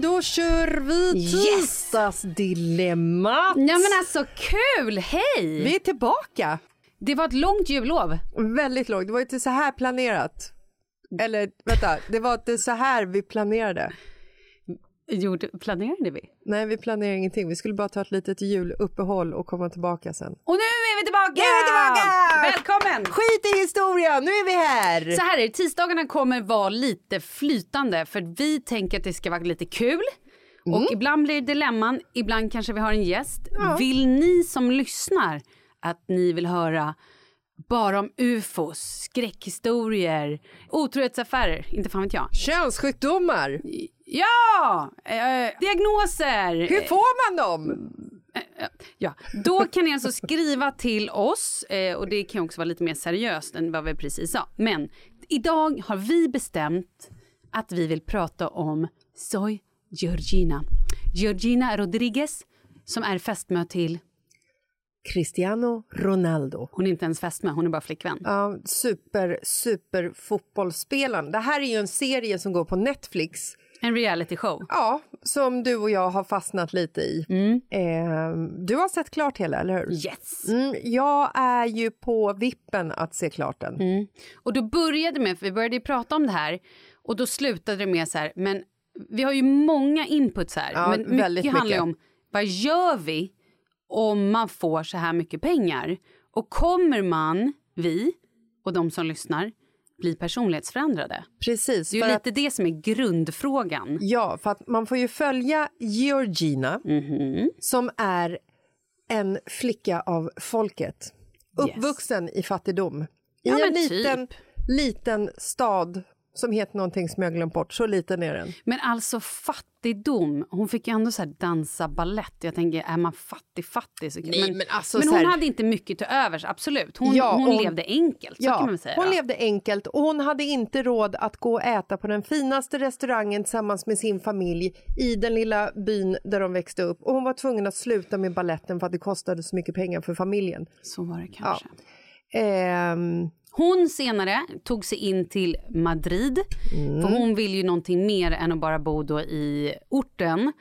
Då kör vi tisdagsdilemmat. Ja men alltså kul! Hej! Vi är tillbaka. Det var ett långt jullov. Väldigt långt. Det var inte så här planerat. Eller vänta, det var inte så här vi planerade. Gjorde, planerade vi? Nej, vi planerade ingenting. Vi skulle bara ta ett litet juluppehåll och komma tillbaka sen. Och nu är vi tillbaka! Nu är vi tillbaka! Välkommen! Skit i historia, nu är vi här! Så här är det, tisdagarna kommer vara lite flytande för vi tänker att det ska vara lite kul. Och ibland blir det dilemman, ibland kanske vi har en gäst. Vill ni som lyssnar att ni vill höra bara om ufos, skräckhistorier, otrohetsaffärer, inte fan vet jag. Könssjukdomar, Ja! Eh, diagnoser! hur får man dem? Ja, då kan ni alltså skriva till oss eh, och det kan också vara lite mer seriöst än vad vi precis sa. Men idag har vi bestämt att vi vill prata om Soy Georgina. Georgina Rodriguez som är fästmö till, Cristiano Ronaldo. hon är inte ens fästmö, hon är bara flickvän. Ja, super, super fotbollsspelaren. Det här är ju en serie som går på Netflix En reality show. Ja, som du och jag har fastnat lite i. Eh, du har sett klart hela, eller hur? Yes! Mm, jag är ju på vippen att se klart den. Och då började med, för vi började ju prata om det här och då slutade det med så här, men vi har ju många inputs här. Ja, men väldigt mycket handlar ju mycket. om vad gör vi om man får så här mycket pengar? Och kommer man, vi och de som lyssnar, bli personlighetsförändrade? Precis. Det är ju lite att, det som är grundfrågan. ja, för att man får ju följa Georgina Mhm. som är en flicka av folket. Uppvuxen i fattigdom. I Ja, en liten, typ. liten stad som heter någonting som jag glömt bort. Så liten är den. Men alltså fattigdom. Hon fick ju ändå så här dansa ballett. Jag tänker, är man fattig fattig så Nej, men alltså men hon här- hade inte mycket till övers, absolut. Hon, Ja, hon hon- levde enkelt, så kan man säga. hon då. levde enkelt och hon hade inte råd att gå och äta på den finaste restaurangen tillsammans med sin familj i den lilla byn där de växte upp. Och hon var tvungen att sluta med balletten för att det kostade så mycket pengar för familjen. Så var det kanske. Ehm, Hon senare tog sig in till Madrid. Mm. För hon vill ju någonting mer än att bara bo då i orten.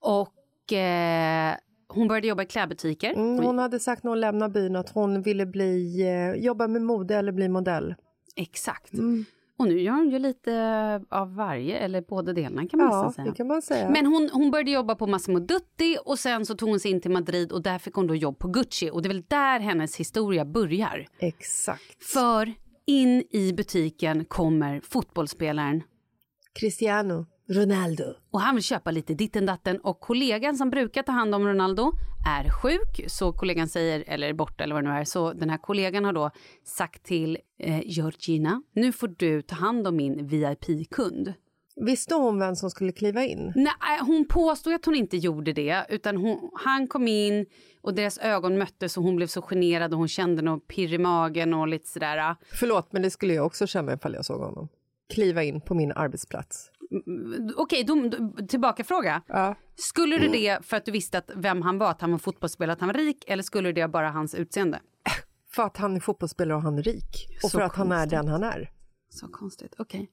Och eh, hon började jobba i klädbutiker. mm, hon hade sagt när hon lämnade byn att hon ville bli, eh, jobba med mode eller bli modell. Exakt. Mm. Och nu gör hon ju lite av varje, eller båda delarna kan man Ja, säga. det kan man säga. Men hon, hon började jobba på Massimo Dutti och sen så tog hon sig in till Madrid och där fick hon då jobb på Gucci. Och det är väl där hennes historia börjar. Exakt. För in i butiken kommer fotbollsspelaren Cristiano Ronaldo. och han vill köpa lite ditten datten och kollegan som brukar ta hand om Ronaldo är sjuk så kollegan säger, eller är borta eller vad det nu är, så den här kollegan har då sagt till eh, Georgina, nu får du ta hand om min VIP-kund. Visste hon vem som skulle kliva in? Nej, hon påstod att hon inte gjorde det. Utan hon, han kom in och deras ögon möttes och hon blev så generad och hon kände något pirr i magen och lite sådär. Förlåt, men det skulle jag också känna ifall jag såg honom. Kliva in på min arbetsplats. Okej, då, då, tillbaka fråga. Ja. Skulle du det för att du visste att vem han var, att han var fotbollsspelare, att han var rik eller skulle du det bara hans utseende? För att han är fotbollsspelare och han är rik. Och Så för att han är konstigt. den han är. Så konstigt, okej.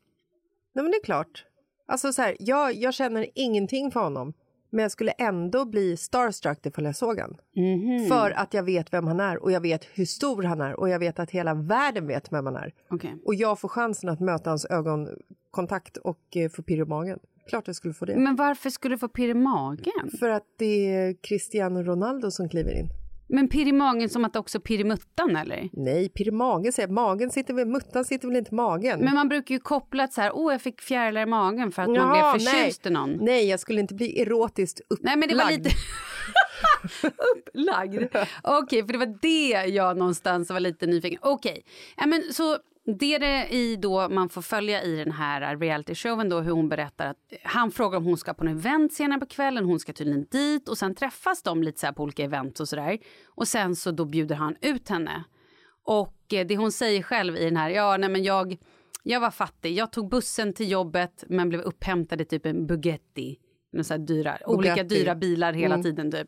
Nej men det är klart. Alltså så här, jag, jag känner ingenting för honom. Men jag skulle ändå bli starstruck ifall jag såg han. Mhm. För att jag vet vem han är och jag vet hur stor han är och jag vet att hela världen vet vem han är. Okej. Och jag får chansen att möta hans ögonkontakt och eh, få pirr i magen. Klart jag skulle få det. Men varför skulle du få pirr i magen? För att det är Cristiano Ronaldo som kliver in. Men pirr i magen som att också pirr i muttan eller? Nej, pirr i magen säger. Magen sitter väl, muttan sitter väl inte i magen? Men man brukar ju koppla att så här, åh jag fick fjärilar i magen för att man Jaha, blev förtjust nej. i någon. Nej, jag skulle inte bli erotiskt upplagd. Nej men det var lite upplagd. Okej, för det var det jag någonstans var lite nyfiken. Okej, ja, men så det är det i då man får följa i den här realityshowen då hur hon berättar att han frågar om hon ska på en event senare på kvällen, hon ska tydligen dit och sen träffas de lite så här på olika event och sådär och sen så då bjuder han ut henne. Och eh, det hon säger själv i den här, ja nej men jag, jag var fattig, jag tog bussen till jobbet men blev upphämtad i typ en Bugatti, några så dyra, olika Bugatti. dyra bilar hela tiden typ.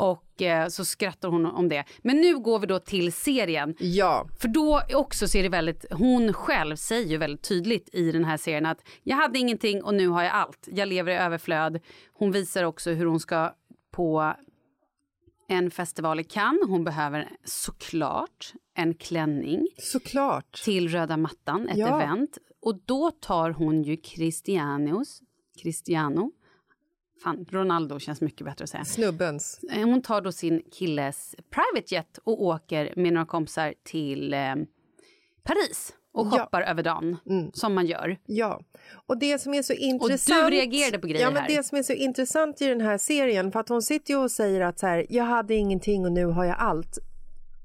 Och eh, så skrattar hon om det. Men nu går vi då till serien. Ja, För då också så är det väldigt, hon själv säger ju väldigt tydligt i den här serien att jag hade ingenting och nu har jag allt. Jag lever i överflöd. Hon visar också hur hon ska på en festival i Cannes. Hon behöver såklart en klänning såklart. till röda mattan, ett Ja. event. Och då tar hon ju Cristianos, Cristiano, fan Ronaldo känns mycket bättre att säga. Snubbens. Eh, Hon tar då sin killes private jet och åker med några kompisar till eh, Paris och Ja. Mm. shoppar över dagen, som man gör. Ja, och det som är så intressant... reagerade på grejer ja, men här. Det som är så intressant i den här serien, för att hon sitter ju och säger att så här, jag hade ingenting och nu har jag allt.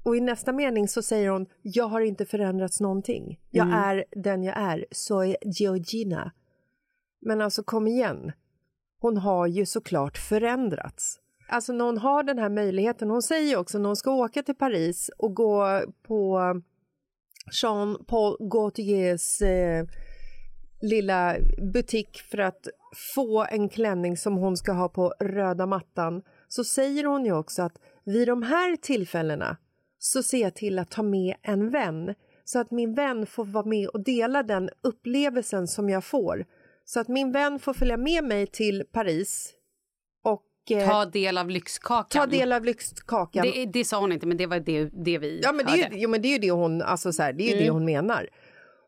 Och i nästa mening så säger hon, jag har inte förändrats någonting. Jag Mm. är den jag är, så är Georgina. Men alltså kom igen, hon har ju såklart förändrats. Alltså när hon har den här möjligheten, hon säger ju också när hon ska åka till Paris och gå på um, Jean-Paul Gaultiers eh, lilla butik för att få en klänning som hon ska ha på röda mattan så säger hon ju också att vid de här tillfällena så ser jag till att ta med en vän så att min vän får vara med och dela den upplevelsen som jag får. Så att min vän får följa med mig till Paris och eh, Ta del av lyxkakan. ta del av lyxkakan. det, det sa hon inte, men det var det, det vi Ja, men det är hörde. ju, jo, men det är ju det hon, alltså så här, det är ju Mm. det hon menar.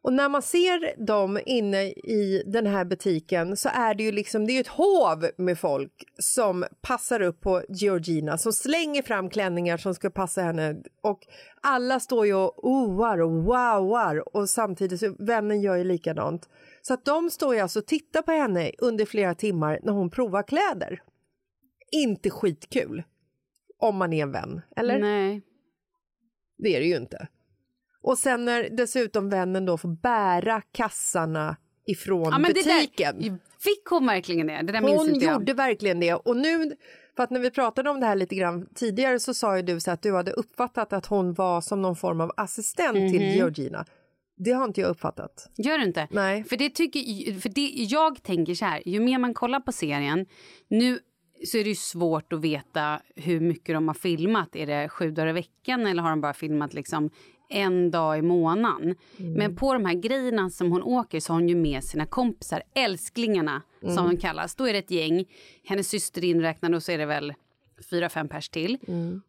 Och när man ser dem inne i den här butiken så är det ju liksom, det är ett hov med folk som passar upp på Georgina, som slänger fram klänningar som ska passa henne och alla står ju och oar och wowar och samtidigt så vännen gör ju likadant. Så att de står ju alltså och tittar på henne under flera timmar när hon provar kläder. Inte skitkul om man är en vän, eller? Nej. Det är det ju inte. Och sen när dessutom vännen då får bära kassarna ifrån Ja, butiken. där, fick hon verkligen det? Det Hon gjorde verkligen det. Och nu, för att när vi pratade om det här lite grann tidigare så sa ju du så att du hade uppfattat att hon var som någon form av assistent Mhm. till Georgina. Det har inte jag uppfattat. Gör du inte? Nej. För, det tycker, för det, jag tänker så här, ju mer man kollar på serien... Nu så är det ju svårt att veta hur mycket de har filmat. Är det sju dagar i veckan eller har de bara filmat liksom en dag i månaden? Men på de här grejerna som hon åker så har hon ju med sina kompisar, älsklingarna som de kallas. Då är det ett gäng, hennes syster inräknad och så är det väl fyra, fem pers till.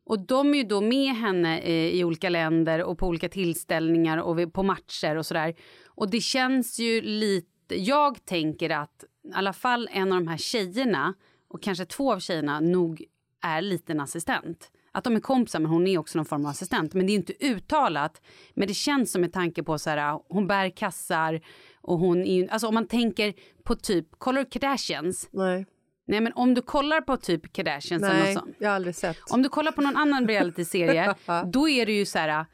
Och de är ju då med henne eh, i olika länder och på olika tillställningar och på matcher och sådär. Och det känns ju lite... Jag tänker att i alla fall en av de här tjejerna och kanske två av tjejerna nog är liten assistent. Att de är kompisar men hon är också någon form av assistent. Men det är inte uttalat. Men det känns som med tanke på så här, hon bär kassar och hon är ju, alltså om man tänker på typ, kollar du Kardashians? Nej, Nej men om du kollar på typ Kardashians eller Nej något sånt. jag har aldrig sett. Om du kollar på någon annan realityserie, då är det ju så här...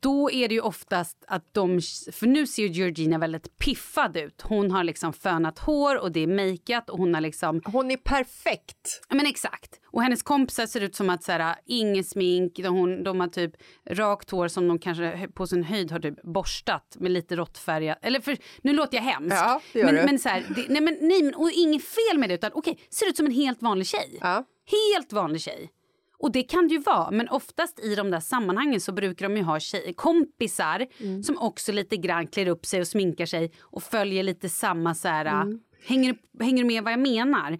Då är det ju oftast att de... För nu ser Georgina väldigt piffad ut. Hon har liksom fönat hår och det är makeat och hon har liksom... Hon är perfekt. Men exakt. Och hennes kompisar ser ut som att så här, inget smink, de, hon, de har typ rakt hår som de kanske på sin höjd har typ borstat med lite råttfärgat. Eller för, nu låter jag hemskt. Ja, det gör men, du. men så här, det, nej men nej men och inget fel med det utan okej, ser ut som en helt vanlig tjej. Ja. Helt vanlig tjej. Och det kan det ju vara, men oftast i de där sammanhangen så brukar de ju ha tjej, kompisar Mm. som också lite grann klär upp sig och sminkar sig och följer lite samma så här, Mm. hänger, hänger du med vad jag menar?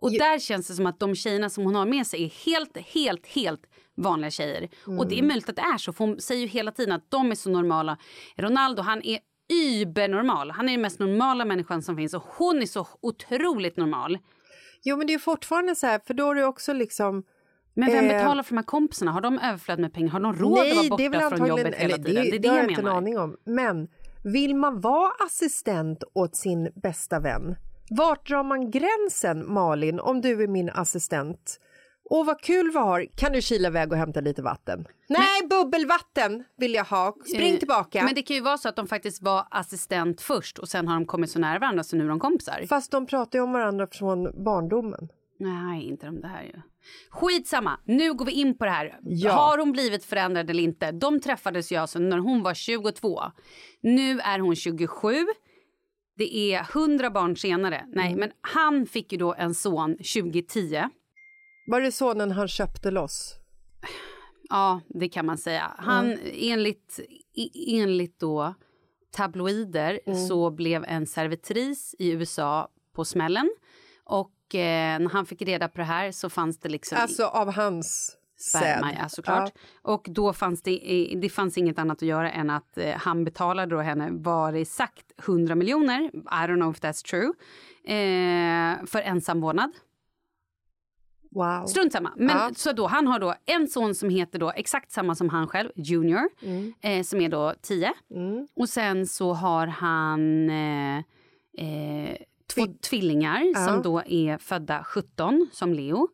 Och där känns det som att de tjejerna som hon har med sig är helt, helt, helt vanliga tjejer. Och det är Mm. möjligt att det är så, för hon säger ju hela tiden att de är så normala. Ronaldo, han är übernormal. Han är den mest normala människan som finns och hon är så otroligt normal. Jo, men det är fortfarande så här, för då är det också liksom... Men vem Eh, betalar för de här kompisserna? Har de överflöd med pengar? Har de råd att vara borta det från jobbet hela tiden? Det, är det jag jag inte en aning om. Men vill man vara assistent åt sin bästa vän? Vart drar man gränsen, Malin, om du är min assistent? Åh, vad kul vi har. Kan du kila iväg och hämta lite vatten? Nej, bubbelvatten vill jag ha. Spring Eh, tillbaka. Men det kan ju vara så att de faktiskt var assistent först och sen har de kommit så nära varandra så nu är de kompisar. Fast de pratar ju om varandra från barndomen. Nej, inte de det här ju. Skitsamma, nu går vi in på det här. Ja. Har hon blivit förändrad eller inte? De träffades ju alltså när hon var 22. Nu är hon 27. Det är 100 barn senare. Nej, Mm. men han fick ju då en son 2010. Var det sonen han köpte loss? Ja, det kan man säga. Han, enligt, i- enligt då tabloider så blev en servitris i USA på smällen. Och eh, när han fick reda på det här så fanns det liksom Alltså av hans sperma, ja, såklart. Och då fanns det, det fanns inget annat att göra än att eh, han betalade då henne, var det sagt, 100 miljoner. I don't know if that's true. Eh, för ensamvårdnad. Wow. Strunt samma. Men Ja. så då, han har då en son som heter då exakt samma som han själv, Junior, eh, som är då 10. Och sen så har han eh, eh, två tvillingar som då är födda 17, som Leo.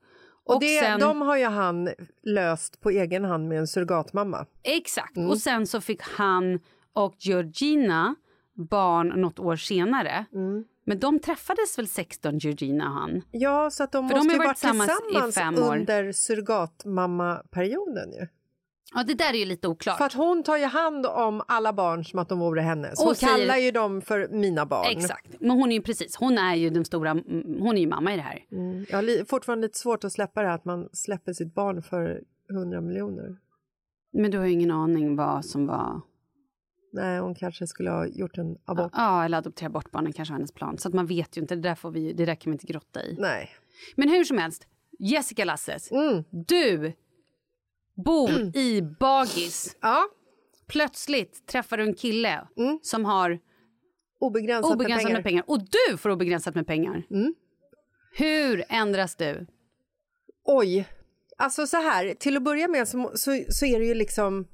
Och det, sen, de har ju han löst på egen hand med en surrogatmamma. Exakt. Mm. Och sen så fick han och Georgina barn något år senare. Mm. Men de träffades väl 16, Georgina och han? Ja, så att de För de måste har ju varit tillsammans i tillsammans under surrogatmamma-perioden ju. Ja, det där är ju lite oklart. För att hon tar ju hand om alla barn som att de vore hennes. Och Hon säger- kallar ju dem för mina barn. Exakt. Men hon är ju precis, hon är ju den stora, mm, hon är ju mamma i det här. Mm. Jag har fortfarande lite svårt att släppa det här att man släpper sitt barn för 100 miljoner. Men du har ju ingen aning vad som var... Nej, hon kanske skulle ha gjort en abort. Ja, eller adoptera bort barnen kanske var hennes plan. Så att man vet ju inte, det där, får vi, det där kan vi inte grotta i. Nej. Men hur som helst, Jessica Lasses, Mm. du bor i Bagis. Ja, Plötsligt träffar du en kille som har obegränsat, obegränsat med pengar. Och du får obegränsat med pengar. Mm. Hur ändras du? Oj. Alltså så här, till att börja med så, må- så, så är det ju liksom...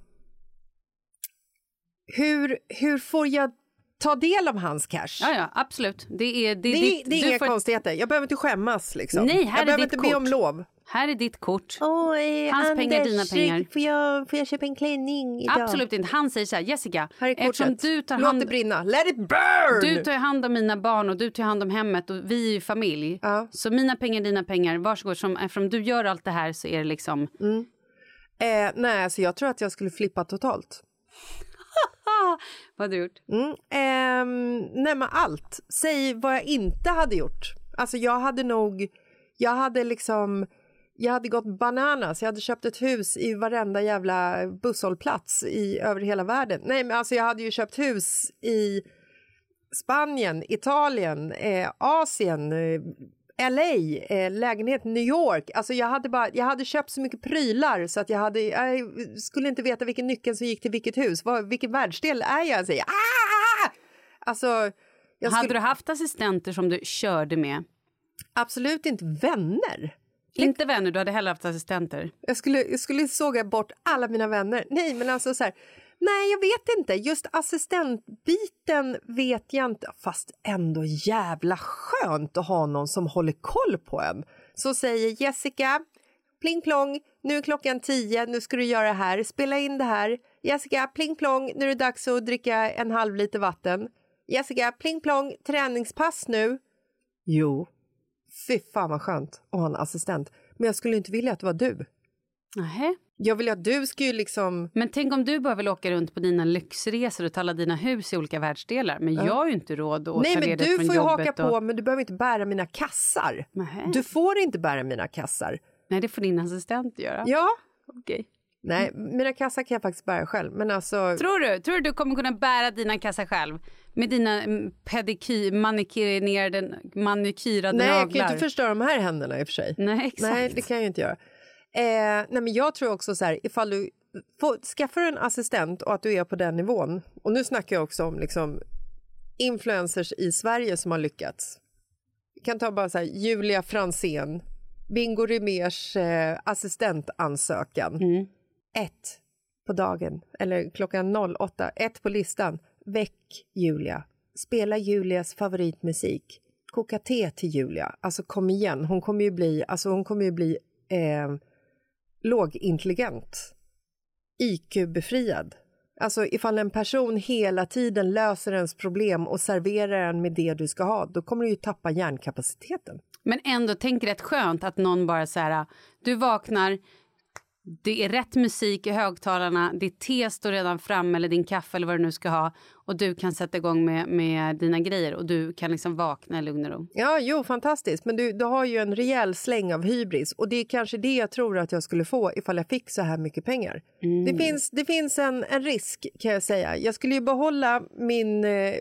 Hur, hur får jag ta del av hans cash? Ja, ja, absolut. Det är, det, Det, är är- ditt, det är du inga får- konstigheter. Jag behöver inte skämmas. Liksom. Nej, här är jag behöver ditt inte be om kort. lov. Här är ditt kort. Eh, Hans pengar, dina pengar. Får jag, får jag köpa en klänning idag? Absolut inte. Han säger så här, Jessica, eftersom du tar Låt hand det brinna. Let it burn! Du tar hand om mina barn och du tar hand om hemmet och vi är ju familj. Ja. Så mina pengar, dina pengar, varsågod. Som, eftersom du gör allt det här så är det liksom... eh, nej, alltså jag tror att jag skulle flippa totalt. Vad har du gjort? Mm. Ehm, nej, men allt. Säg vad jag inte hade gjort. Alltså jag hade nog... Jag hade liksom... Jag hade gått bananas. Jag hade köpt ett hus i varenda jävla busshållplats i, över hela världen. Nej, men alltså jag hade ju köpt hus i Spanien, Italien, eh, Asien, eh, LA, eh, lägenhet New York. Alltså jag hade, bara, jag hade köpt så mycket prylar så att jag, hade, jag skulle inte veta vilken nyckel som gick till vilket hus. Vad, vilken världsdel är jag? Säger, ah! Alltså, jag Hade skulle du haft assistenter som du körde med? absolut inte vänner. Inte vänner, du hade hellre haft assistenter. Jag skulle, jag skulle såga bort alla mina vänner. Nej, men alltså så här, nej, jag vet inte. Just assistentbiten vet jag inte. Fast ändå jävla skönt att ha någon som håller koll på en. Så säger Jessica, pling plong, nu är klockan tio, nu ska du göra det här, spela in det här. Jessica, pling plong, nu är det dags att dricka en halv liter vatten. Jessica, pling plong, träningspass nu. Jo, fy fan vad skönt att ha en assistent. Men jag skulle inte vilja att det var du. Nähä. Jag vill att du ska ju liksom... Men tänk om du bara vill åka runt på dina lyxresor och ta alla dina hus i olika världsdelar. Men jag har ju inte råd att Nej, ta men ledigt du från får ju haka jobbet. och... på, men du behöver inte bära mina kassar. Nähä. Du får inte bära mina kassar. Nej, det får din assistent göra. Ja. Okej. Nej, mina kassar kan jag faktiskt bära själv. Men alltså... Tror du? Tror du du kommer kunna bära dina kassar själv? Med dina mm, pediky, manikynerade, manikyrade Nej, jag kan ju naglar? inte förstöra de här händerna i och för sig. Nej, exakt. Nej, det kan jag ju inte göra. Eh, nej, men jag tror också så här, ifall du får, skaffar en assistent och att du är på den nivån. Och nu snackar jag också om liksom influencers i Sverige som har lyckats. Vi kan ta bara så här, Julia Fransén, Bingo Rimérs eh, assistentansökan. Mm. Ett på dagen, eller klockan 08, ett på listan. Väck Julia. Spela Julias favoritmusik. Koka te till Julia. Alltså kom igen, hon kommer ju bli, alltså, hon kommer ju bli eh, lågintelligent. IQ-befriad. Alltså ifall en person hela tiden löser ens problem och serverar en med det du ska ha, då kommer du ju tappa hjärnkapaciteten. Men ändå, tänk rätt skönt att någon bara så här, du vaknar, det är rätt musik i högtalarna, ditt te står redan framme eller din kaffe eller vad du nu ska ha och du kan sätta igång med, med dina grejer och du kan liksom vakna i lugn och ro. Ja, jo, fantastiskt. Men du, du har ju en rejäl släng av hybris och det är kanske det jag tror att jag skulle få ifall jag fick så här mycket pengar. Det finns, det finns en, en risk kan jag säga. Jag skulle ju behålla min, eh,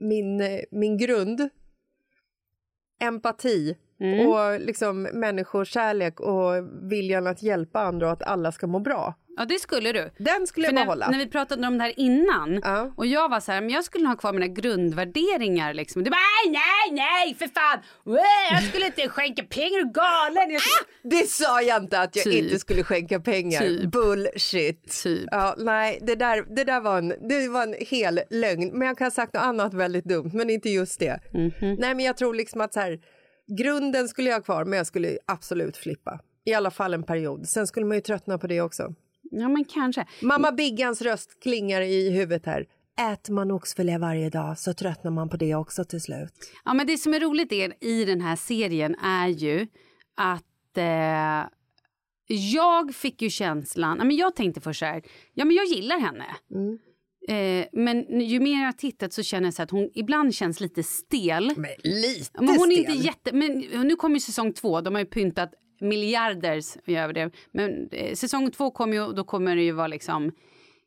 min, eh, min grund, empati och liksom människokärlek och viljan att hjälpa andra och att alla ska må bra. Ja, det skulle du. Den skulle För jag när, behålla. när vi pratade om det här innan Ja. och jag var så här, men jag skulle ha kvar mina grundvärderingar liksom. Du bara, nej, nej, nej, för fan! Jag skulle inte skänka pengar, du galen! Jag skulle... Det sa jag inte att jag Typ. inte skulle skänka pengar. Typ. Bullshit. Typ. Ja, nej, det där, det där var, en, det var en hel lögn. Men jag kan ha sagt något annat väldigt dumt, men inte just det. Mhm. Nej, men jag tror liksom att så här, grunden skulle jag ha kvar, men jag skulle absolut flippa. I alla fall en period. Sen skulle man ju tröttna på det också. Ja, men kanske. Mamma Biggans röst klingar i huvudet här. Äter man oxfilé varje dag så tröttnar man på det också till slut. Ja, men det som är roligt är, i den här serien är ju att eh, jag fick ju känslan... Ja, men jag tänkte först så här, ja men jag gillar henne. Eh, men ju mer jag har tittat så känner jag så att hon ibland känns lite stel. Men lite Men hon är inte stel. jätte... Men nu kommer ju säsong två. De har ju pyntat miljarders. Men eh, säsong två kommer ju då kommer det ju vara liksom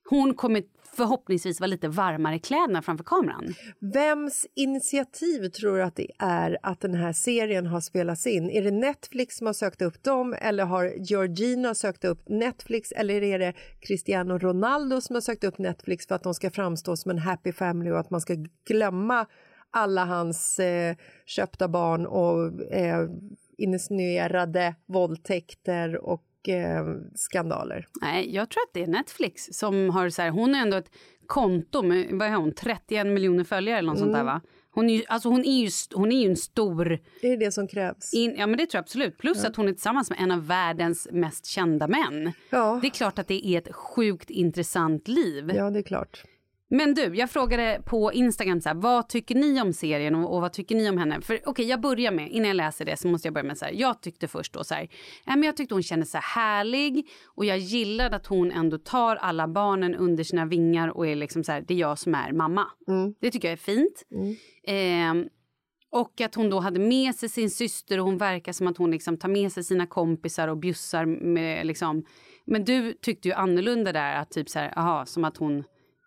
hon kommer förhoppningsvis vara lite varmare i kläderna framför kameran. Vems initiativ tror du att det är att den här serien har spelats in? Är det Netflix som har sökt upp dem eller har Georgina sökt upp Netflix eller är det Cristiano Ronaldo som har sökt upp Netflix för att de ska framstå som en happy family och att man ska glömma alla hans eh, köpta barn och eh, insinuerade våldtäkter och eh, skandaler. Nej, jag tror att det är Netflix som har så här, hon har ändå ett konto med vad är hon, 31 miljoner följare eller något mm. sånt där va? Hon är, ju, alltså hon, är ju, hon är ju en stor... Det är det som krävs. In, ja, men det tror jag absolut. Plus ja. att hon är tillsammans med en av världens mest kända män. Ja. Det är klart att det är ett sjukt intressant liv. Ja, det är klart. Men du, jag frågade på Instagram så här, vad tycker ni om serien och, och vad tycker ni om henne? För okej, okay, jag börjar med, innan jag läser det så måste jag börja med så här, jag tyckte först då så här, äh, men jag tyckte hon kändes så härlig och jag gillade att hon ändå tar alla barnen under sina vingar och är liksom så här, det är jag som är mamma. Mm. Det tycker jag är fint. Mm. Eh, och att hon då hade med sig sin syster och hon verkar som att hon liksom tar med sig sina kompisar och bjussar med liksom. Men du tyckte ju annorlunda där, att typ så här, aha, som att hon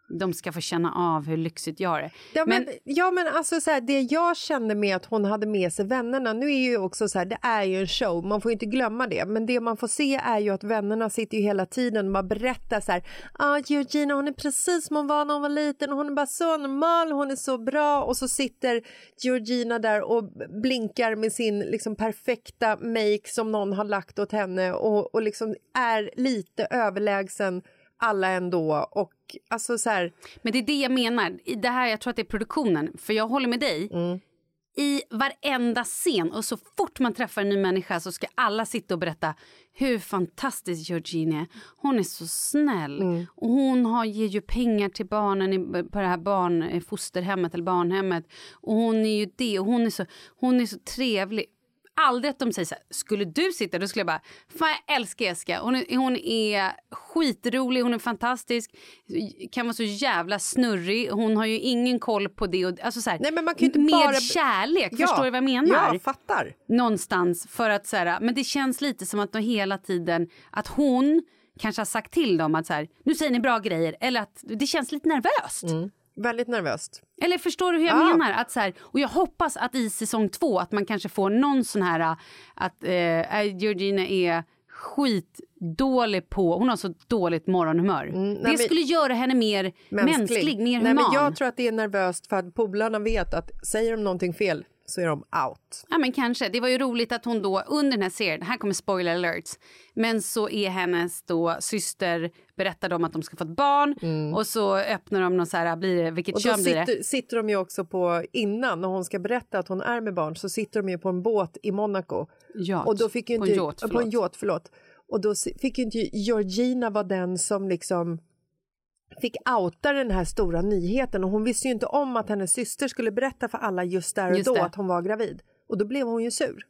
de ska få känna av hur lyxigt jag har det. Ja, men, men, ja, men alltså så här, det jag kände med att hon hade med sig vännerna, nu är ju också så här, det är ju en show, man får inte glömma det, men det man får se är ju att vännerna sitter ju hela tiden och man berättar så här, ah, Georgina hon är precis som hon var när hon var liten, hon är bara så normal, hon är så bra och så sitter Georgina där och blinkar med sin liksom perfekta make som någon har lagt åt henne och, och liksom är lite överlägsen alla ändå. Och alltså så här... Men det är det jag menar. Det här, jag tror att det är produktionen. För jag håller med dig. Mm. I varenda scen och så fort man träffar en ny människa så ska alla sitta och berätta hur fantastisk Georgine är. Hon är så snäll. Mm. Och hon har, ger ju pengar till barnen i, på det här barn, fosterhemmet eller barnhemmet. Och hon är ju det. Och hon är så, hon är så trevlig aldrig att de säger så här, skulle du sitta? Då skulle jag bara, fan jag älskar Jessica. Hon är, hon är skitrolig, hon är fantastisk, kan vara så jävla snurrig. Hon har ju ingen koll på det. Och, alltså så här, Nej, men man kan inte med bara... kärlek, ja. förstår du vad jag menar? Ja, fattar. Någonstans för att så här, men det känns lite som att de hela tiden, att hon kanske har sagt till dem att så här, nu säger ni bra grejer eller att det känns lite nervöst. Mm. Väldigt nervöst. Eller förstår du hur jag ja. menar? Att så här, och jag hoppas att i säsong två att man kanske får någon sån här att eh, Georgina är skitdålig på, hon har så dåligt morgonhumör. Mm, nej, det skulle göra henne mer mänsklig, mänsklig mer human. Nej, men jag tror att det är nervöst för att polarna vet att säger de någonting fel så är de out. Ja, men kanske. Det var ju roligt att hon då under den här serien, här kommer spoiler alerts, men så är hennes då syster berättade om att de ska få ett barn mm. och så öppnar de någon så här, blir det, vilket och kön blir det? Sitter, sitter de ju också på, innan när hon ska berätta att hon är med barn så sitter de ju på en båt i Monaco. Yacht. Och då fick ju inte, på en yacht, förlåt. På en yacht, förlåt. Och då fick ju inte Georgina vara den som liksom fick outa den här stora nyheten och hon visste ju inte om att hennes syster skulle berätta för alla just där och just då det. att hon var gravid. Och då blev hon ju sur.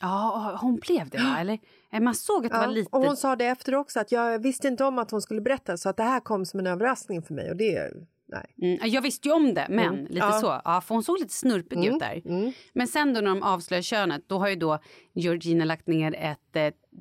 Ja, hon blev det va? Eller? Eh, man såg att det ja, var lite... Och hon sa det efter också att jag visste inte om att hon skulle berätta så att det här kom som en överraskning för mig och det Nej. Mm, jag visste ju om det, men mm. lite ja. så. Ja, för hon såg lite snurpig mm. ut där. Mm. Men sen då när de avslöjar könet, då har ju då Georgina lagt ner ett,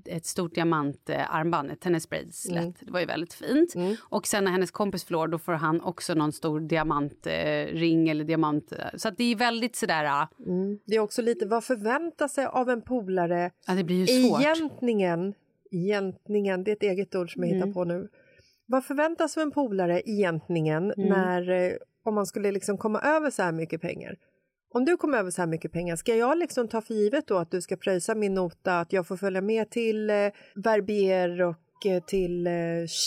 ett, stort diamantarmband, ett tennisbracelet. Mm. Det var ju väldigt fint. Mm. Och sen när hennes kompis förlorar, då får han också någon stor diamantring eller diamant. Så att det är väldigt sådär... Mm. Det är också lite, vad förväntar sig av en polare? Ja, det blir ju svårt. Egentligen, egentligen, det är ett eget ord som jag hittar på nu vad förväntas av en polare egentligen mm. när, eh, om man skulle liksom komma över så här mycket pengar? Om du kommer över så här mycket pengar, ska jag liksom ta för givet då att du ska pröjsa min nota, att jag får följa med till eh, Verbier och eh, till eh,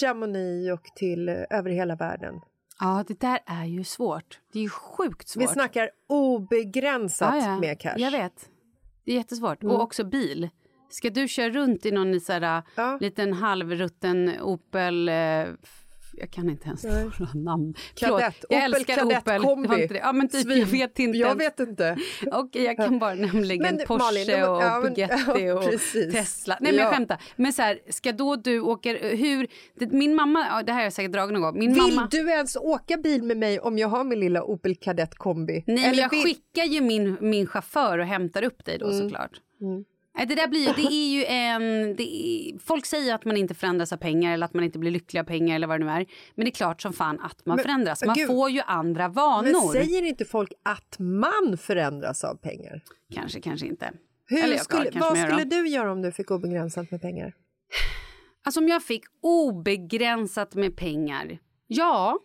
Chamonix och till eh, över hela världen? Ja, det där är ju svårt. Det är ju sjukt svårt. Vi snackar obegränsat ja, ja. med cash. Jag vet. Det är jättesvårt. Mm. Och också bil. Ska du köra runt i någon så här, ja. liten halvrutten Opel eh, jag kan inte ens några namn. Kadett, jag Opel älskar Kadett Opel. Kombi. Ja, men typ, jag vet inte. Jag vet inte. Okej, jag kan bara nämligen men, Porsche Malin, och ja, Bugatti ja, och Tesla. Nej, men jag skämtar. Men så här, ska då du åka... Hur... Det, min mamma... Det här har jag säkert dragit någon gång. Min vill mamma, du ens åka bil med mig om jag har min lilla Opel Kadett Kombi? Nej, Eller men jag vill... skickar ju min, min chaufför och hämtar upp dig då mm. såklart. Mm. Det där blir ju, det är ju en... Är, folk säger att man inte förändras av pengar eller att man inte blir lycklig av pengar eller vad det nu är. Men det är klart som fan att man Men, förändras. Man gud. får ju andra Men vanor. säger inte folk att man förändras av pengar? Kanske, kanske inte. Hur Eller jag- skulle, kanske vad skulle du göra om du fick obegränsat med pengar? Alltså om jag fick obegränsat med pengar. Ja,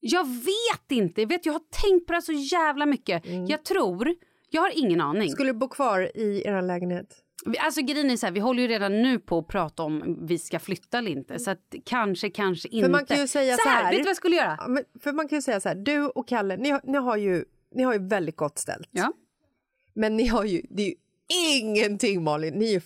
jag vet inte. Jag, vet, jag har tänkt på det så jävla mycket. Jag tror, jag har ingen aning. Skulle du bo kvar i er lägenhet? Alltså grejen är så här, vi håller ju redan nu på att prata om vi ska flytta eller inte. Så att kanske, kanske inte. man kan ju säga så här- Vet du vad jag skulle göra? Ja, men, för man kan ju säga så här, du och Kalle, ni har, ni har, ju, ni har ju väldigt gott ställt. Ja. Men ni har ju, det är ju ingenting Malin, ni är ju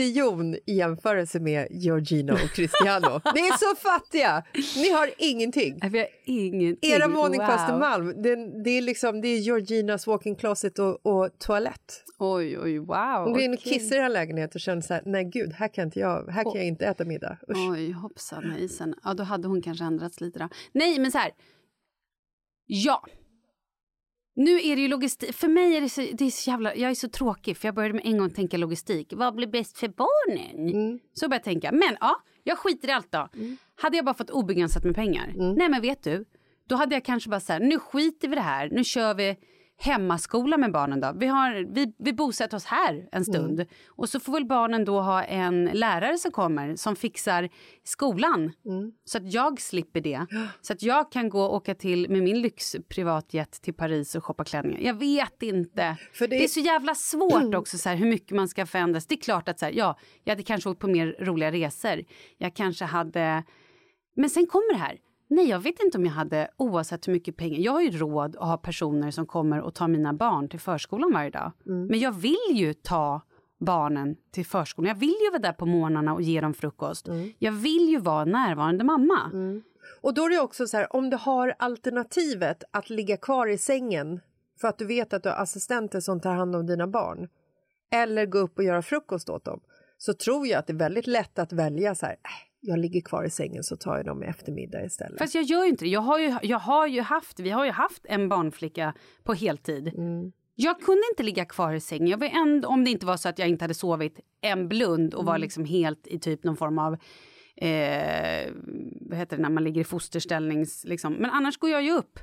fattigjon i jämförelse med Georgina och Cristiano. ni är så fattiga, ni har ingenting. Vi har ingenting. Era våning på. Östermalm, det, det, är liksom, det är Georginas walk-in closet och, och toalett. Oj, oj, wow. Hon går in och kissar i den lägenheten och känner så här, nej gud, här kan, inte jag, här kan jag inte äta middag. Usch. Oj, hoppsan hejsan. Ja, då hade hon kanske ändrats lite då. Nej, men så här. Ja. Nu är det ju logistik. För mig är det så, det är så jävla... Jag är så tråkig för jag började med en gång tänka logistik. Vad blir bäst för barnen? Så började jag tänka. Men ja, jag skiter i allt då. Hade jag bara fått obegränsat med pengar. Nej, men vet du. Då hade jag kanske bara så här, nu skiter vi det här. Nu kör vi hemmaskola med barnen då. Vi, har, vi, vi bosätter oss här en stund. Och så får väl barnen då ha en lärare som kommer som fixar skolan. Så att jag slipper det. Så att jag kan gå och åka till med min lyxprivatjet till Paris och shoppa klänningar. Jag vet inte. Det- det... är så jävla svårt också så här, hur mycket man ska förändras. Det är klart att så här, ja, jag hade kanske åkt på mer roliga resor. Jag kanske hade... Men sen kommer det här. Nej, jag vet inte om jag hade oavsett hur mycket pengar. Jag har ju råd att ha personer som kommer och tar mina barn till förskolan varje dag. Men jag vill ju ta barnen till förskolan. Jag vill ju vara där på morgnarna och ge dem frukost. Jag vill ju vara närvarande mamma. Och då är det också så här, om du har alternativet att ligga kvar i sängen för att du vet att du har assistenter som tar hand om dina barn eller gå upp och göra frukost åt dem så tror jag att det är väldigt lätt att välja så här, äh, jag ligger kvar i sängen så tar jag dem i eftermiddag istället. Fast jag gör ju inte det. Jag har ju, jag har ju haft, vi har ju haft en barnflicka på heltid. Jag kunde inte ligga kvar i sängen. Jag var ändå, om det inte var så att jag inte hade sovit en blund och var liksom helt i typ någon form av eh, vad heter det när man ligger i fosterställnings... Liksom. Men annars går jag ju upp.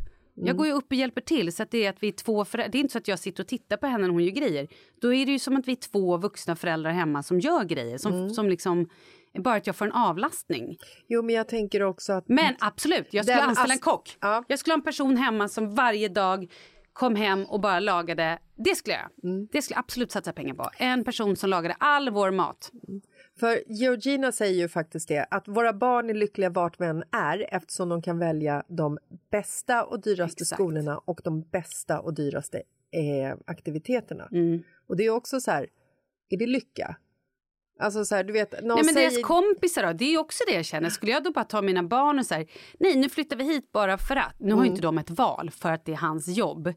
Jag går ju upp och hjälper till. Så att det är att vi är två föräldrar. Det är inte så att jag sitter och tittar på henne när hon gör grejer. Då är det ju som att vi är två vuxna föräldrar hemma som gör grejer. Som, som liksom, bara att jag får en avlastning. Jo, men jag tänker också att... Men absolut, jag skulle anställa en kock. Ja. Jag skulle ha en person hemma som varje dag kom hem och bara lagade. Det skulle jag. Mm. Det skulle jag absolut satsa pengar på. En person som lagade all vår mat. För Georgina säger ju faktiskt det, att våra barn är lyckliga vart vi än är eftersom de kan välja de bästa och dyraste Exakt. skolorna och de bästa och dyraste eh, aktiviteterna. Mm. Och det är också så här, är det lycka? Alltså så här, du vet, någon Nej, men säger... deras kompisar då, det är också det jag känner. Skulle jag då bara ta mina barn och så här, nej nu flyttar vi hit bara för att. Nu har ju inte de ett val för att det är hans jobb.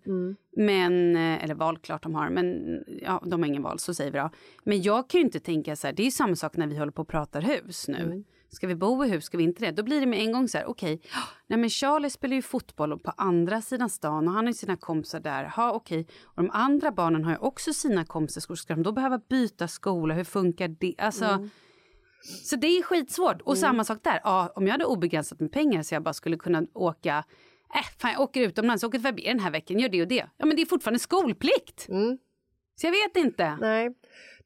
Men, eh, eller val klart de har, men ja, de har ingen val, så säger vi då. Men jag kan ju inte tänka så här, det är ju samma sak när vi håller på och pratar hus nu. Ska vi bo i hus, ska vi inte det? Då blir det med en gång så här, okej, nej men Charlie spelar ju fotboll på andra sidan stan och han har ju sina kompisar där. Ja, okej. Och de andra barnen har ju också sina kompisar. Ska de då behöva byta skola? Hur funkar det? Alltså, Så det är skitsvårt. Och samma sak där. Ja, om jag hade obegränsat med pengar så jag bara skulle kunna åka Äh, fan jag åker utomlands, jag åker förbi den här veckan, gör det och det. Ja men det är fortfarande skolplikt. Så jag vet inte. Nej,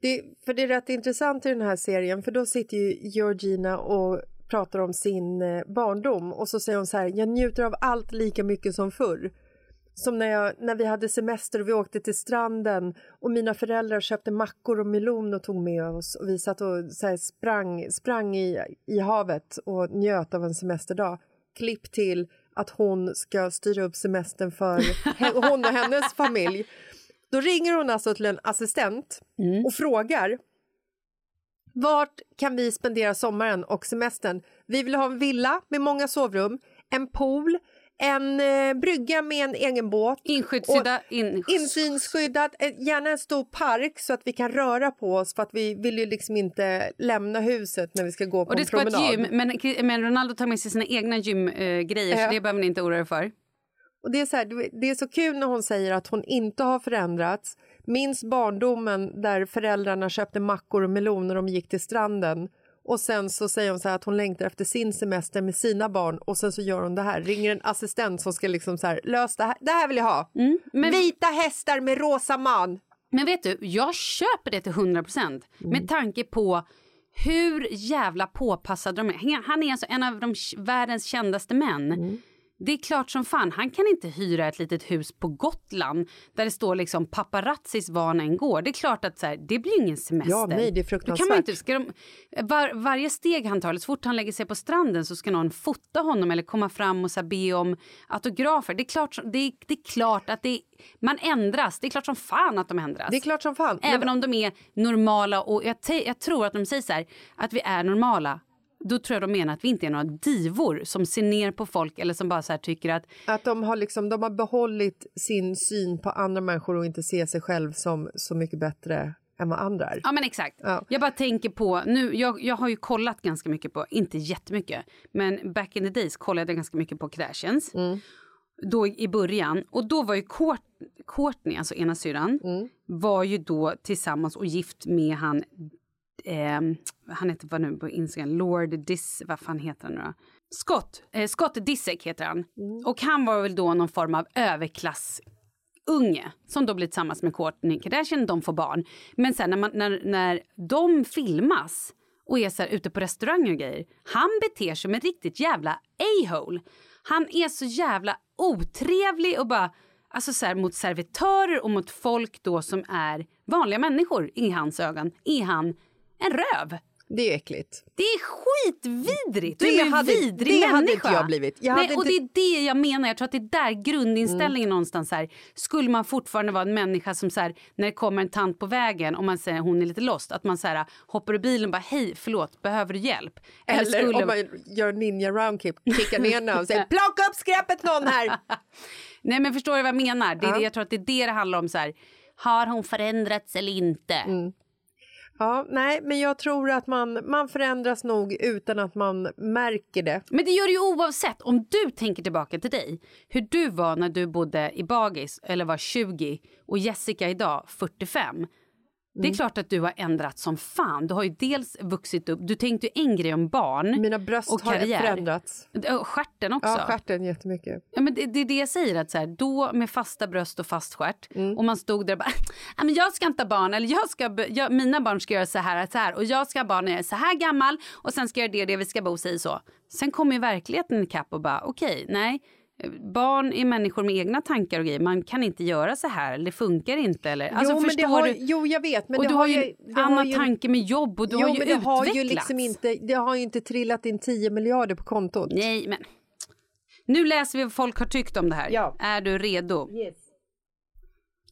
det, för det är rätt intressant i den här serien för då sitter ju Georgina och pratar om sin eh, barndom och så säger hon så här, jag njuter av allt lika mycket som förr. Som när, jag, när vi hade semester och vi åkte till stranden och mina föräldrar köpte mackor och melon och tog med oss och vi satt och så sprang, sprang i, i havet och njöt av en semesterdag. Klipp till att hon ska styra upp semestern för hon och hennes familj. Då ringer hon alltså till en assistent och frågar vart kan vi spendera sommaren och semestern? Vi vill ha en villa med många sovrum, en pool, en eh, brygga med en egen båt. Inskyddssydda... In... Insynsskyddad, eh, gärna en stor park så att vi kan röra på oss för att vi vill ju liksom inte lämna huset när vi ska gå på Och det en ska vara promenad. ett gym, men, men Ronaldo tar med sig sina egna gymgrejer eh, Ja. så det behöver ni inte oroa er för. Och det, är så här, det är så kul när hon säger att hon inte har förändrats Minns barndomen där föräldrarna köpte mackor och melon när de gick till stranden och sen så säger hon så att hon längtar efter sin semester med sina barn och sen så gör hon det här, ringer en assistent som ska liksom så här, lösa det här, det här vill jag ha. Mm, men, Vita hästar med rosa man. men vet du, jag köper det till 100 procent med tanke på hur jävla påpassade de är. Han är alltså en av de världens kändaste män. Det är klart som fan, han kan inte hyra ett litet hus på Gotland där det står liksom paparazzis var han än går. Det är klart att så här, det blir ingen semester. Ja, nej, det är Då kan man fruktansvärt. inte, ska de, var, varje steg han tar, så fort han lägger sig på stranden så ska någon fota honom eller komma fram och så här, be om autografer. Det är klart, det är, det är klart att det, man ändras. Det är klart som fan att de ändras. Det är klart som fan. Även Men- om de är normala och jag, jag tror att de säger så här, att vi är normala. Då tror jag de menar att vi inte är några divor som ser ner på folk eller som bara så tycker att Att de har, liksom, de har behållit sin syn på andra människor och inte ser sig själv som så mycket bättre än vad andra är. Ja men exakt. Ja. Jag bara tänker på, nu, jag, jag har ju kollat ganska mycket på, inte jättemycket, men back in the days kollade jag ganska mycket på Kardashians. Då i början. Och då var ju Court, Courtney, alltså ena syrran, var ju då tillsammans och gift med han, eh, han heter vad nu på Instagram, Lord Dis, vad fan heter han nu då? Scott, eh, Scott Disick heter han. Och han var väl då någon form av överklass unge som då blir tillsammans med Kourtney Kardashian, de får barn. Men sen när, man, när, när de filmas och är så här ute på restauranger och grejer, han beter sig som en riktigt jävla a-hole. Han är så jävla otrevlig och bara, alltså så här, mot servitörer och mot folk då som är vanliga människor i hans ögon, är han en röv. Det är äckligt. Det är skitvidrigt. Det Du är en hade- vidrig det människa. hade inte jag blivit. Jag Nej, och det är det jag menar. Jag tror att det är där grundinställningen någonstans här. Skulle man fortfarande vara en människa som så här, när det kommer en tant på vägen och man säger hon är lite lost, att man så här, hoppar ur bilen och bara hej, förlåt, behöver du hjälp? Eller skulle- om man gör ninja roundkick, kickar ner henne och säger plocka upp skräpet någon här. Nej men förstår du vad jag menar? Det är Ja. det, jag tror att det är det det handlar om så här. Har hon förändrats eller inte? Mm. Ja, nej, men jag tror att man, man förändras nog utan att man märker det. Men det gör det ju oavsett. Om du tänker tillbaka till dig, hur du var när du bodde i Bagis eller var 20 och Jessica idag 45. Det är Mm. klart att du har ändrat som fan. Du har ju dels vuxit upp, du tänkte ju en grej om barn Mina bröst och har karriär. förändrats. Och stjärten också. Ja, stjärten jättemycket. Ja, men det, det är det jag säger, att så här, då med fasta bröst och fast stjärt Mm. och man stod där och bara, "Ja, men jag ska inte ha barn eller jag ska, jag, mina barn ska göra så här, så här och jag ska ha barn när jag är så här gammal och sen ska jag göra det det, vi ska bo sig så. Sen kommer ju verkligheten ikapp och bara, okej, nej, barn är människor med egna tankar och grejer, man kan inte göra så här, eller det funkar inte eller, alltså jo, men det har, du? jo, jag vet. Men och det du har ju har annan tanke med jobb och du jo, har ju det utvecklats. har ju liksom inte, det har ju inte trillat in 10 miljarder på kontot. Nej, men nu läser vi vad folk har tyckt om det här. Ja. Är du redo?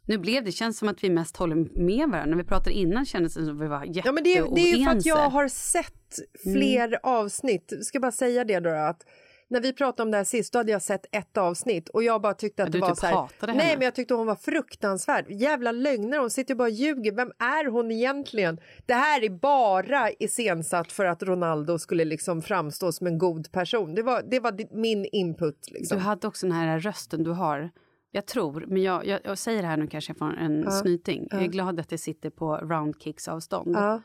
Nu blev det, känns som att vi mest håller med varandra. När vi pratade innan kändes det som att vi var Ja, men det, är- det är ju för att jätteoense. jag har sett fler avsnitt. Ska bara säga det då att när vi pratade om det här sist då hade jag sett ett avsnitt och jag bara tyckte att Ja, det du var typ så här. hatade Nej, henne. men jag tyckte hon var fruktansvärd. Jävla lögner, hon sitter ju bara och ljuger. Vem är hon egentligen? Det här är bara iscensatt för att Ronaldo skulle liksom framstå som en god person. Det var, det var min input liksom. Du hade också den här rösten du har. Jag tror, men jag, jag, jag säger det här nu kanske jag får en snyting. Jag är glad att det sitter på roundkicks avstånd. Ja.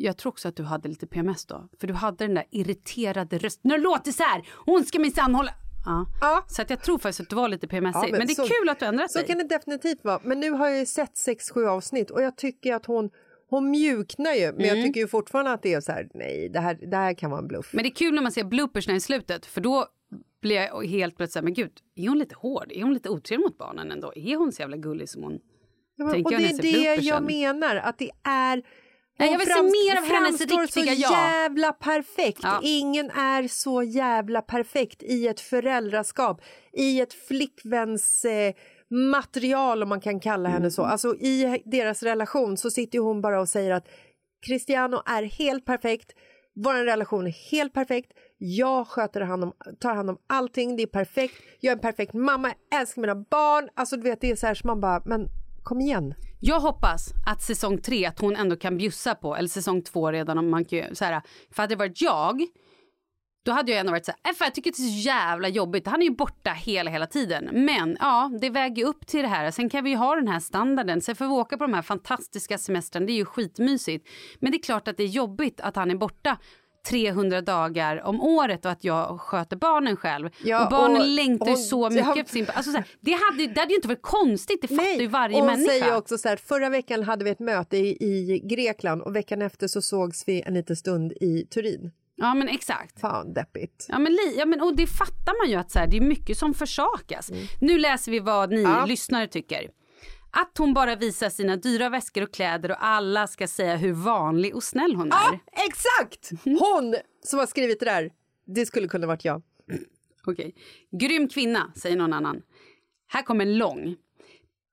Jag tror också att du hade lite PMS då. För du hade den där irriterade rösten. Det låter så här, hon ska minsann hålla... Ja. Ja. Så att jag tror faktiskt att du var lite PMS. Ja, men, men det är så- kul att du ändrat Så dig. kan det definitivt vara. Men nu har jag ju sett 6-7 avsnitt och jag tycker att hon, hon mjuknar ju. Men Mm. jag tycker ju fortfarande att det är så här, nej, det här, det här kan vara en bluff. Men det är kul när man ser bloopersna i slutet. För då blir jag helt plötsligt så här, men gud, är hon lite hård? Är hon lite otrevlig mot barnen ändå? Är hon så jävla gullig som hon... Ja, men- tänker och det är det jag menar, att det är... Nej, jag vill se mer av hennes riktiga så jag. jävla perfekt. Ja. Ingen är så jävla perfekt i ett föräldraskap, i ett flickväns eh, material om man kan kalla henne så. Alltså i deras relation så sitter hon bara och säger att Cristiano är helt perfekt, vår relation är helt perfekt, jag sköter hand om, tar hand om allting, det är perfekt, jag är en perfekt mamma, älskar mina barn. Alltså du vet det är så här som man bara, men kom igen. Jag hoppas att säsong tre att hon ändå kan bjussa på, eller säsong två redan om man kan så här, För hade det varit jag, Då hade jag ändå varit så här, äh, fan, jag tycker det är så jävla jobbigt. Han är ju borta hela, hela tiden. Men ja, det väger upp till det här. Sen kan vi ju ha den här standarden. Sen får vi åka på de här fantastiska semestrarna. Det är ju skitmysigt. Men det är klart att det är jobbigt att han är borta 300 dagar om året och att jag sköter barnen själv. Ja, och barnen och längtar hon- så mycket efter sin... Alltså, så här, det, hade, det hade ju inte varit konstigt, det fattar ju varje och människa. säger också så här, förra veckan hade vi ett möte i, i Grekland och veckan efter så sågs vi en liten stund i Turin. Ja men exakt. Fan deppigt. Ja, men, li, ja, men, och det fattar man ju att så här, det är mycket som försakas. Nu läser vi vad ni Mm. Ja. lyssnare tycker. Att hon bara visar sina dyra väskor och kläder och alla ska säga hur vanlig och snäll hon är. Ja, exakt! Hon som har skrivit det där, det skulle kunna varit jag. Okej. Grym kvinna, säger någon annan. Här kommer en lång.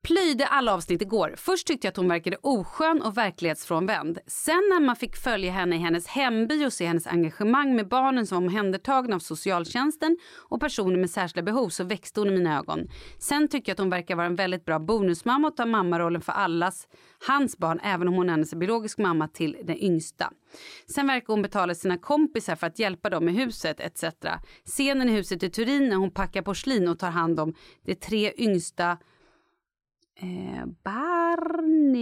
Plöjde alla avsnitt igår. Först tyckte jag att hon verkade oskön och verklighetsfrånvänd. Sen när man fick följa henne i hennes hemby och se hennes engagemang med barnen som var omhändertagna av socialtjänsten och personer med särskilda behov så växte hon i mina ögon. Sen tycker jag att hon verkar vara en väldigt bra bonusmamma och ta mammarollen för allas, hans barn, även om hon är hennes biologisk mamma till den yngsta. Sen verkar hon betala sina kompisar för att hjälpa dem i huset etc. Scenen i huset i Turin när hon packar porslin och tar hand om de tre yngsta Eh, barnen.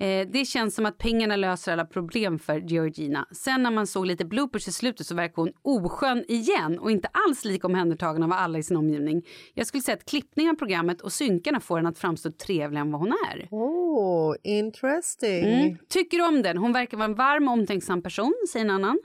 Eh, det känns som att pengarna löser alla problem för Georgina. Sen när man såg lite bloopers i slutet så verkar hon oskön igen och inte alls lika omhändertagen av alla i sin omgivning. Jag skulle säga att klippningen av programmet och synkarna får henne att framstå trevligare än vad hon är. Oh, interesting. Mm. Tycker om den. Hon verkar vara en varm och omtänksam person, säger en annan.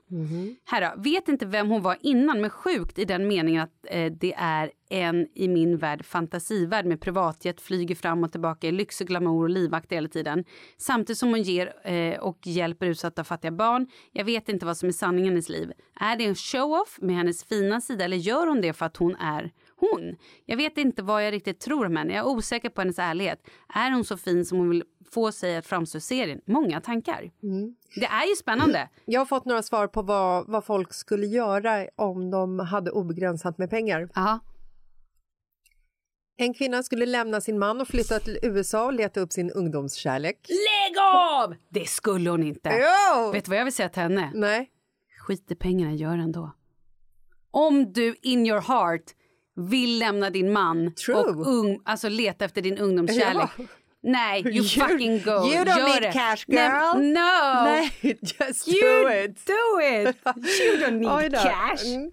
Här då. Vet inte vem hon var innan, men sjukt i den meningen att eh, det är en i min värld fantasivärld med privatjet, flyger fram och tillbaka i lyx och glamour och livvakt hela tiden. Samtidigt som hon ger eh, och hjälper utsatta och fattiga barn. Jag vet inte vad som är sanningen i hennes liv. Är det en show-off med hennes fina sida eller gör hon det för att hon är hon? Jag vet inte vad jag riktigt tror om henne. Jag är osäker på hennes ärlighet. Är hon så fin som hon vill få sig att framstå i serien? Många tankar. Det är ju spännande. Jag har fått några svar på vad, vad folk skulle göra om de hade obegränsat med pengar. Ja. En kvinna skulle lämna sin man och flytta till USA och leta upp sin ungdomskärlek. Lägg av! Det skulle hon inte. Jo! Vet du vad jag vill säga till henne? Nej. Skit i pengarna, gör ändå. Om du in your heart vill lämna din man True. och ung, alltså leta efter din ungdomskärlek. Ja. Nej, you, You- fucking go. you don't Gör need det. cash, Nej, girl. no. Nej, just You do it. do it. You don't need cash. Mm.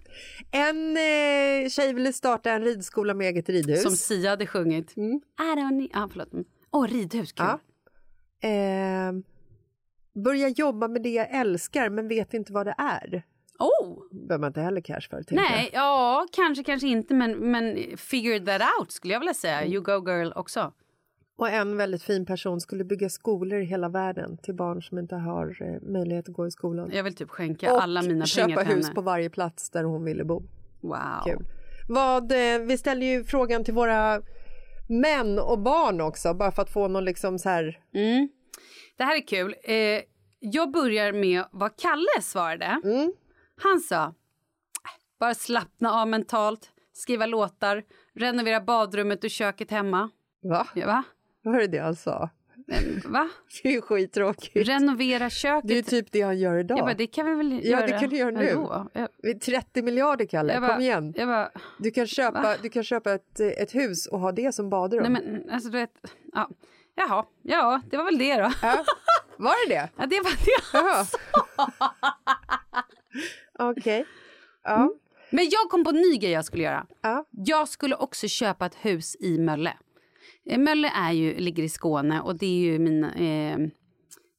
En eh, tjej ville starta en ridskola med eget ridhus. Som Sia hade sjungit. Mm. I don't need... Ah, förlåt. Åh, ridhus, kul. Ja. Eh, börja jobba med det jag älskar men vet inte vad det är. Oh. behöver man inte heller cash för. Nej, ja, kanske, kanske inte, men, men figure that out skulle jag vilja säga. Mm. You go girl också. Och en väldigt fin person skulle bygga skolor i hela världen till barn som inte har eh, möjlighet att gå i skolan. Jag vill typ skänka och alla mina köpa pengar till hus henne. på varje plats där hon ville bo. Wow. Kul. Vad, eh, vi ställer ju frågan till våra män och barn också, bara för att få någon liksom så här... Mm. Det här är kul. Eh, jag börjar med vad Kalle svarade. Mm. Han sa, "Äh, bara slappna av mentalt, skriva låtar, renovera badrummet och köket hemma. Va? Ja, va? Var det det han sa? Men, va? Det är ju skittråkigt. Renovera köket. Det är ju typ det han gör idag. jag bara, det kan vi väl Ja, göra? det kan du göra nu. ändå." Jag, Det är 30 miljarder, Kalle. bara, Kom igen. Bara, Du kan köpa, Va? du kan köpa ett, ett hus och ha det som badrum. nej men alltså du vet, ja. Jaha, ja, det var väl det då. Ja. Var det det? Ja, det var det. Jaha. Okej. Ja. Men jag kom på en ny grej jag skulle göra. ja. Jag skulle också köpa ett hus i Mölle. Eh, Mölle är ju, ligger i Skåne och det är ju min, eh,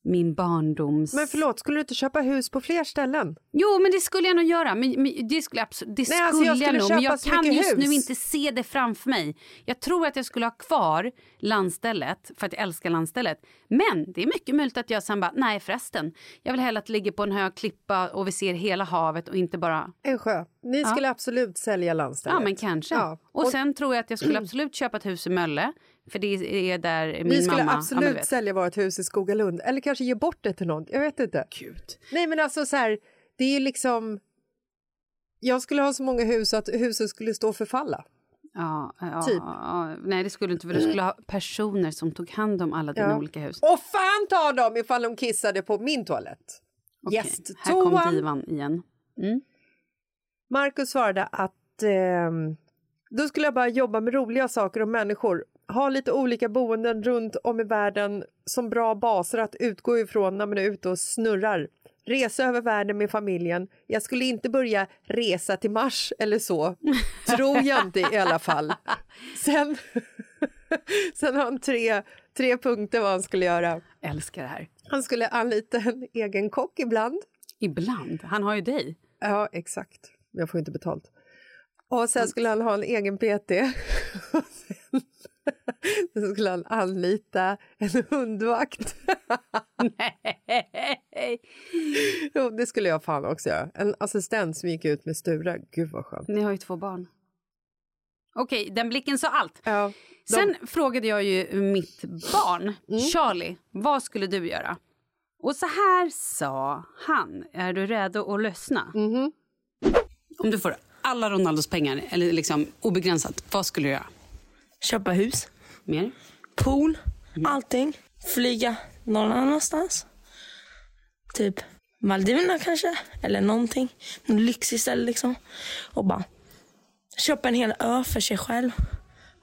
min barndoms... Men förlåt, skulle du inte köpa hus på fler ställen? Jo, men det skulle jag nog göra. Men, men det skulle, absolut, det Nej, skulle alltså, jag skulle nog. Men jag kan just hus. nu inte se det framför mig. Jag tror att jag skulle ha kvar landstället för att jag älskar landstället. Men det är mycket möjligt att jag sen bara, nej förresten. Jag vill hellre att det ligger på en hög klippa och vi ser hela havet och inte bara En sjö. Ni skulle absolut sälja landstället. Ja, men kanske. Ja. Och, sen tror jag att jag skulle absolut köpa ett hus i Mölle. För det är där min Vi skulle mamma... absolut ja, sälja vårt hus i Skogalund. Eller kanske ge bort det till någon. Jag vet inte. Gud. Nej, men alltså så här, det är liksom... Jag skulle ha så många hus att huset skulle stå och förfalla. Ja, ja, Typ. ja, nej, det skulle inte. För du skulle ha personer som tog hand om alla dina Ja. olika hus. Och fan ta dem ifall de kissade på min toalett. Okej, Här kom divan igen. Mm. Marcus svarade att ehm, då skulle jag bara jobba med roliga saker och människor. Ha lite olika boenden runt om i världen som bra baser att utgå ifrån när man är ute och snurrar. Resa över världen med familjen. Jag skulle inte börja resa till Mars eller så. Tror jag inte i alla fall. Sen, sen har han tre, tre punkter vad han skulle göra. Älskar det här. Han skulle anlita en egen kock ibland. Ibland. Han har ju dig. Ja, exakt. Jag får inte betalt. Och sen skulle han ha en egen PT. Sen skulle han anlita en hundvakt. Nej. Jo, det skulle jag fan också göra. En assistent som gick ut med Sture. Gud vad skönt. Ni har ju två barn. Okej, den blicken sa allt. Ja, de, Sen frågade jag ju mitt barn, Mm. Charlie, vad skulle du göra? Och så här sa han. Är du redo att lyssna? Mhm. Om du får alla Ronaldos pengar, eller liksom obegränsat, vad skulle du göra? Köpa hus, Mer? pool, allting. Flyga någon annanstans. Typ Maldiverna kanske, eller någonting. Någon lyxig ställe liksom. Och bara köpa en hel ö för sig själv.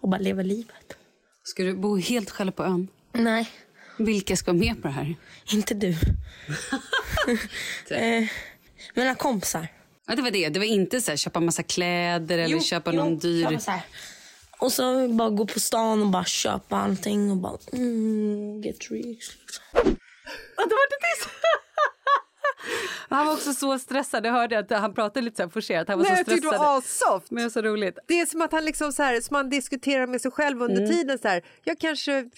Och bara leva livet. Ska du bo helt själv på ön? Nej, Vilka ska vara med på det här? inte du. eh, mina kompisar. Ja, det var det. Det var inte så här, köpa massa kläder eller Jo, köpa jo, någon dyr... Och så bara gå på stan och bara köpa allting och bara mm, get rich. Liksom. Ja, det var det tyst. Han var också så stressad. Jag hörde att han pratade lite så här forcerat. Han var Nej, så jag tyckte det stressad. var assoft. Men det var så roligt. Det är som att han liksom så här, som han diskuterar med sig själv under Mm. tiden. Så här, jag kanske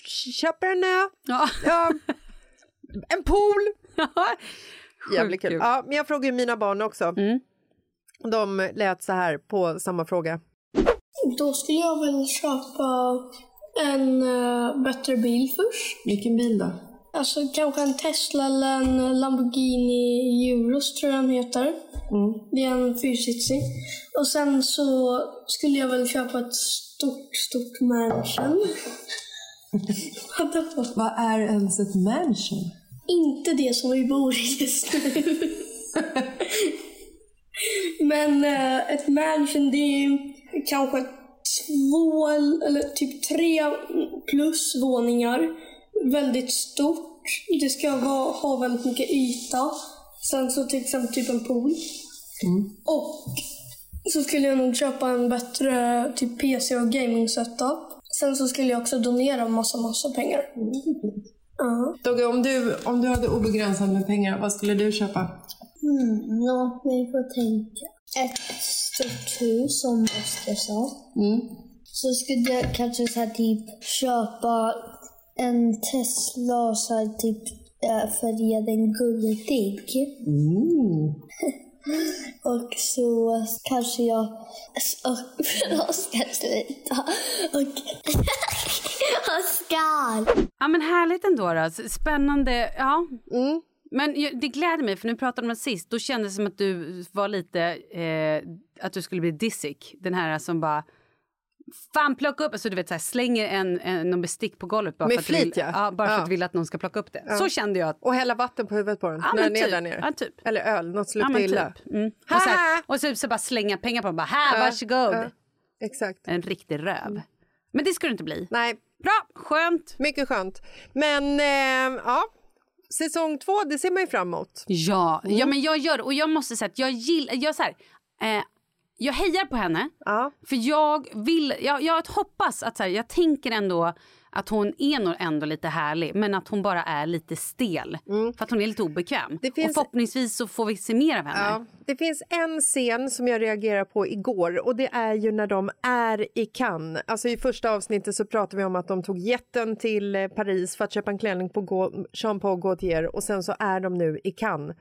köper en ö, Ja. ja, en pool. Jävligt kul. kul. Ja, men jag frågar ju mina barn också. Mm. De lät så här på samma fråga. Då skulle jag väl köpa en eh, bättre bil först. Vilken bil då? Alltså kanske en Tesla eller en Lamborghini Euros tror jag den heter. Det är en fyrsitsig. Och sen så skulle jag väl köpa ett stort, stort mansion. Vad är ens ett mansion? Inte det som vi bor i just nu. Men eh, ett mansion det är ju kanske två eller typ tre plus våningar. Väldigt stort. Det ska vara, ha väldigt mycket yta. Sen så till exempel typ en pool. Och så skulle jag nog köpa en bättre typ PC och gaming setup. Sen så skulle jag också donera massa, massa pengar. Ja. Dogge, om du, om du hade obegränsat med pengar, vad skulle du köpa? Mm, låt mig få tänka. Ett stort hus som Oskar sa. Så skulle jag kanske så här, typ köpa en Tesla och så här, typ äh, färga den guldig. och så kanske jag... Oskar sluta. Och... Oskar! Ja, men härligt ändå. Då. Spännande. Ja. Mm. Men det gläder mig, för nu pratade om det sist. Då kändes det som att du var lite... Eh, att du skulle bli disick. Den här som bara... Fan, plocka upp! Alltså, du vet, så här, slänger en, en, någon bestick på golvet bara, Med för att, du vill, flit, ja. bara för Ja. att du vill att någon ska plocka upp det. Så kände jag. att- Och hälla vatten på huvudet på den Ja, när den är typ. där nere. Ja, typ. Eller öl, något som Ja, luktar men illa. typ. Mm. Och, så här, och så, så bara slänga pengar på dem. Bara, här, Ja, varsågod. ja. Exakt. En riktig röv. Men det ska du inte bli. Nej, Bra, skönt. mycket skönt. Men eh, ja, säsong två, det ser man ju fram emot. Ja, Mm. ja men jag gör. Och jag måste säga att jag gillar... Jag, så här, eh, jag hejar på henne. Ja. För jag vill... Jag, jag hoppas att... Så här, jag tänker ändå att hon är nog ändå lite härlig men att hon bara är lite stel. För att hon är lite obekväm. Mm. Det finns- Och förhoppningsvis så får vi se mer av henne. Ja, det finns en scen som jag reagerar på igår och det är ju när de är i Cannes. Alltså i första avsnittet så pratar vi om att de tog jätten till eh, Paris för att köpa en klänning på Jean Paul Gaultier och sen så är de nu i Cannes.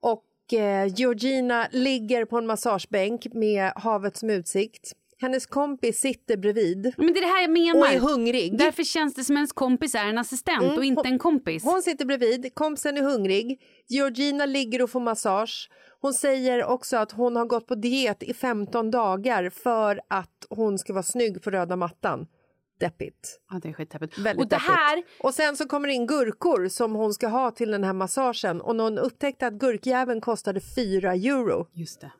Och eh, Georgina ligger på en massagebänk med havet som utsikt. Hennes kompis sitter bredvid Men det är det här jag menar. och är hungrig. Därför känns det som ens kompis är en assistent och inte en kompis. Hon sitter bredvid, kompisen är hungrig. Georgina ligger och får massage. Hon säger också att hon har gått på diet i 15 dagar för att hon ska vara snygg på röda mattan. deppigt. Ja, det är skitdeppigt. Väldigt Och det deppigt. här... Och sen så kommer det in gurkor som hon ska ha till den här massagen och någon upptäckte att gurkjäveln kostade 4 euro. Just det.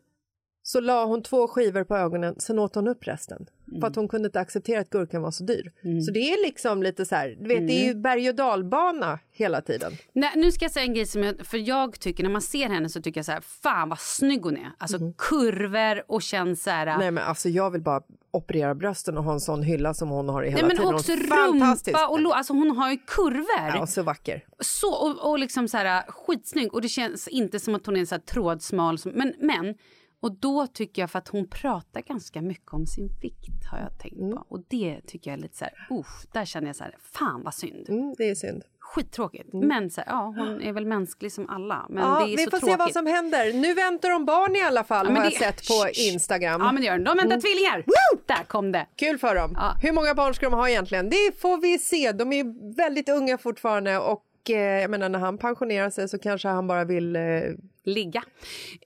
Så la hon två skivor på ögonen, sen åt hon upp resten. Mm. För att hon kunde inte acceptera att gurkan var så dyr. Så det är liksom lite så här, du vet det är Mm. ju berg och dalbana hela tiden. Nej, nu ska jag säga en grej som jag, för jag tycker när man ser henne så tycker jag så här, fan vad snygg hon är. Alltså kurvor och känns så här. Mhm. Nej men alltså jag vill bara operera brösten och ha en sån hylla som hon har i hela Nej, men tiden. också rumpa och lå, alltså hon har ju kurvor. Ja, så vacker. Så, och, och liksom så här, skitsnygg. Och det känns inte som att hon är så här trådsmal. Som, men, men, och då tycker jag för att hon pratar ganska mycket om sin vikt har jag tänkt Mm. på. Och det tycker jag är lite så här, usch, där känner jag så här, fan vad synd. Mm, det är synd. Skittråkigt. Men så här, ja, hon är väl mänsklig som alla. Men Ja, det är vi så får tråkigt. se vad som händer. Nu väntar de barn i alla fall Ja, har jag det- sett på. Instagram. Ja men det gör de. De väntar tvillingar. Där kom det. Kul för dem. Ja. Hur många barn ska de ha egentligen? Det får vi se. De är väldigt unga fortfarande och eh, jag menar när han pensionerar sig så kanske han bara vill... Eh, Ligga.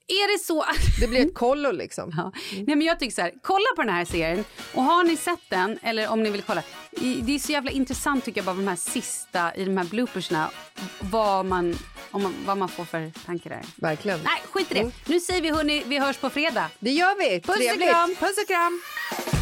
Är det så att... det blir ett kollo liksom. Ja. Nej, men jag tycker så här, kolla på den här serien. Och har ni sett den, eller om ni vill kolla. Det är så jävla intressant tycker jag bara de här sista i de här bloopersna. Vad man, om man, vad man får för tankar där. Verkligen. Nej, skit i det. Nu säger vi hörni, vi hörs på fredag. Det gör vi. Puss och kram. Puss och kram.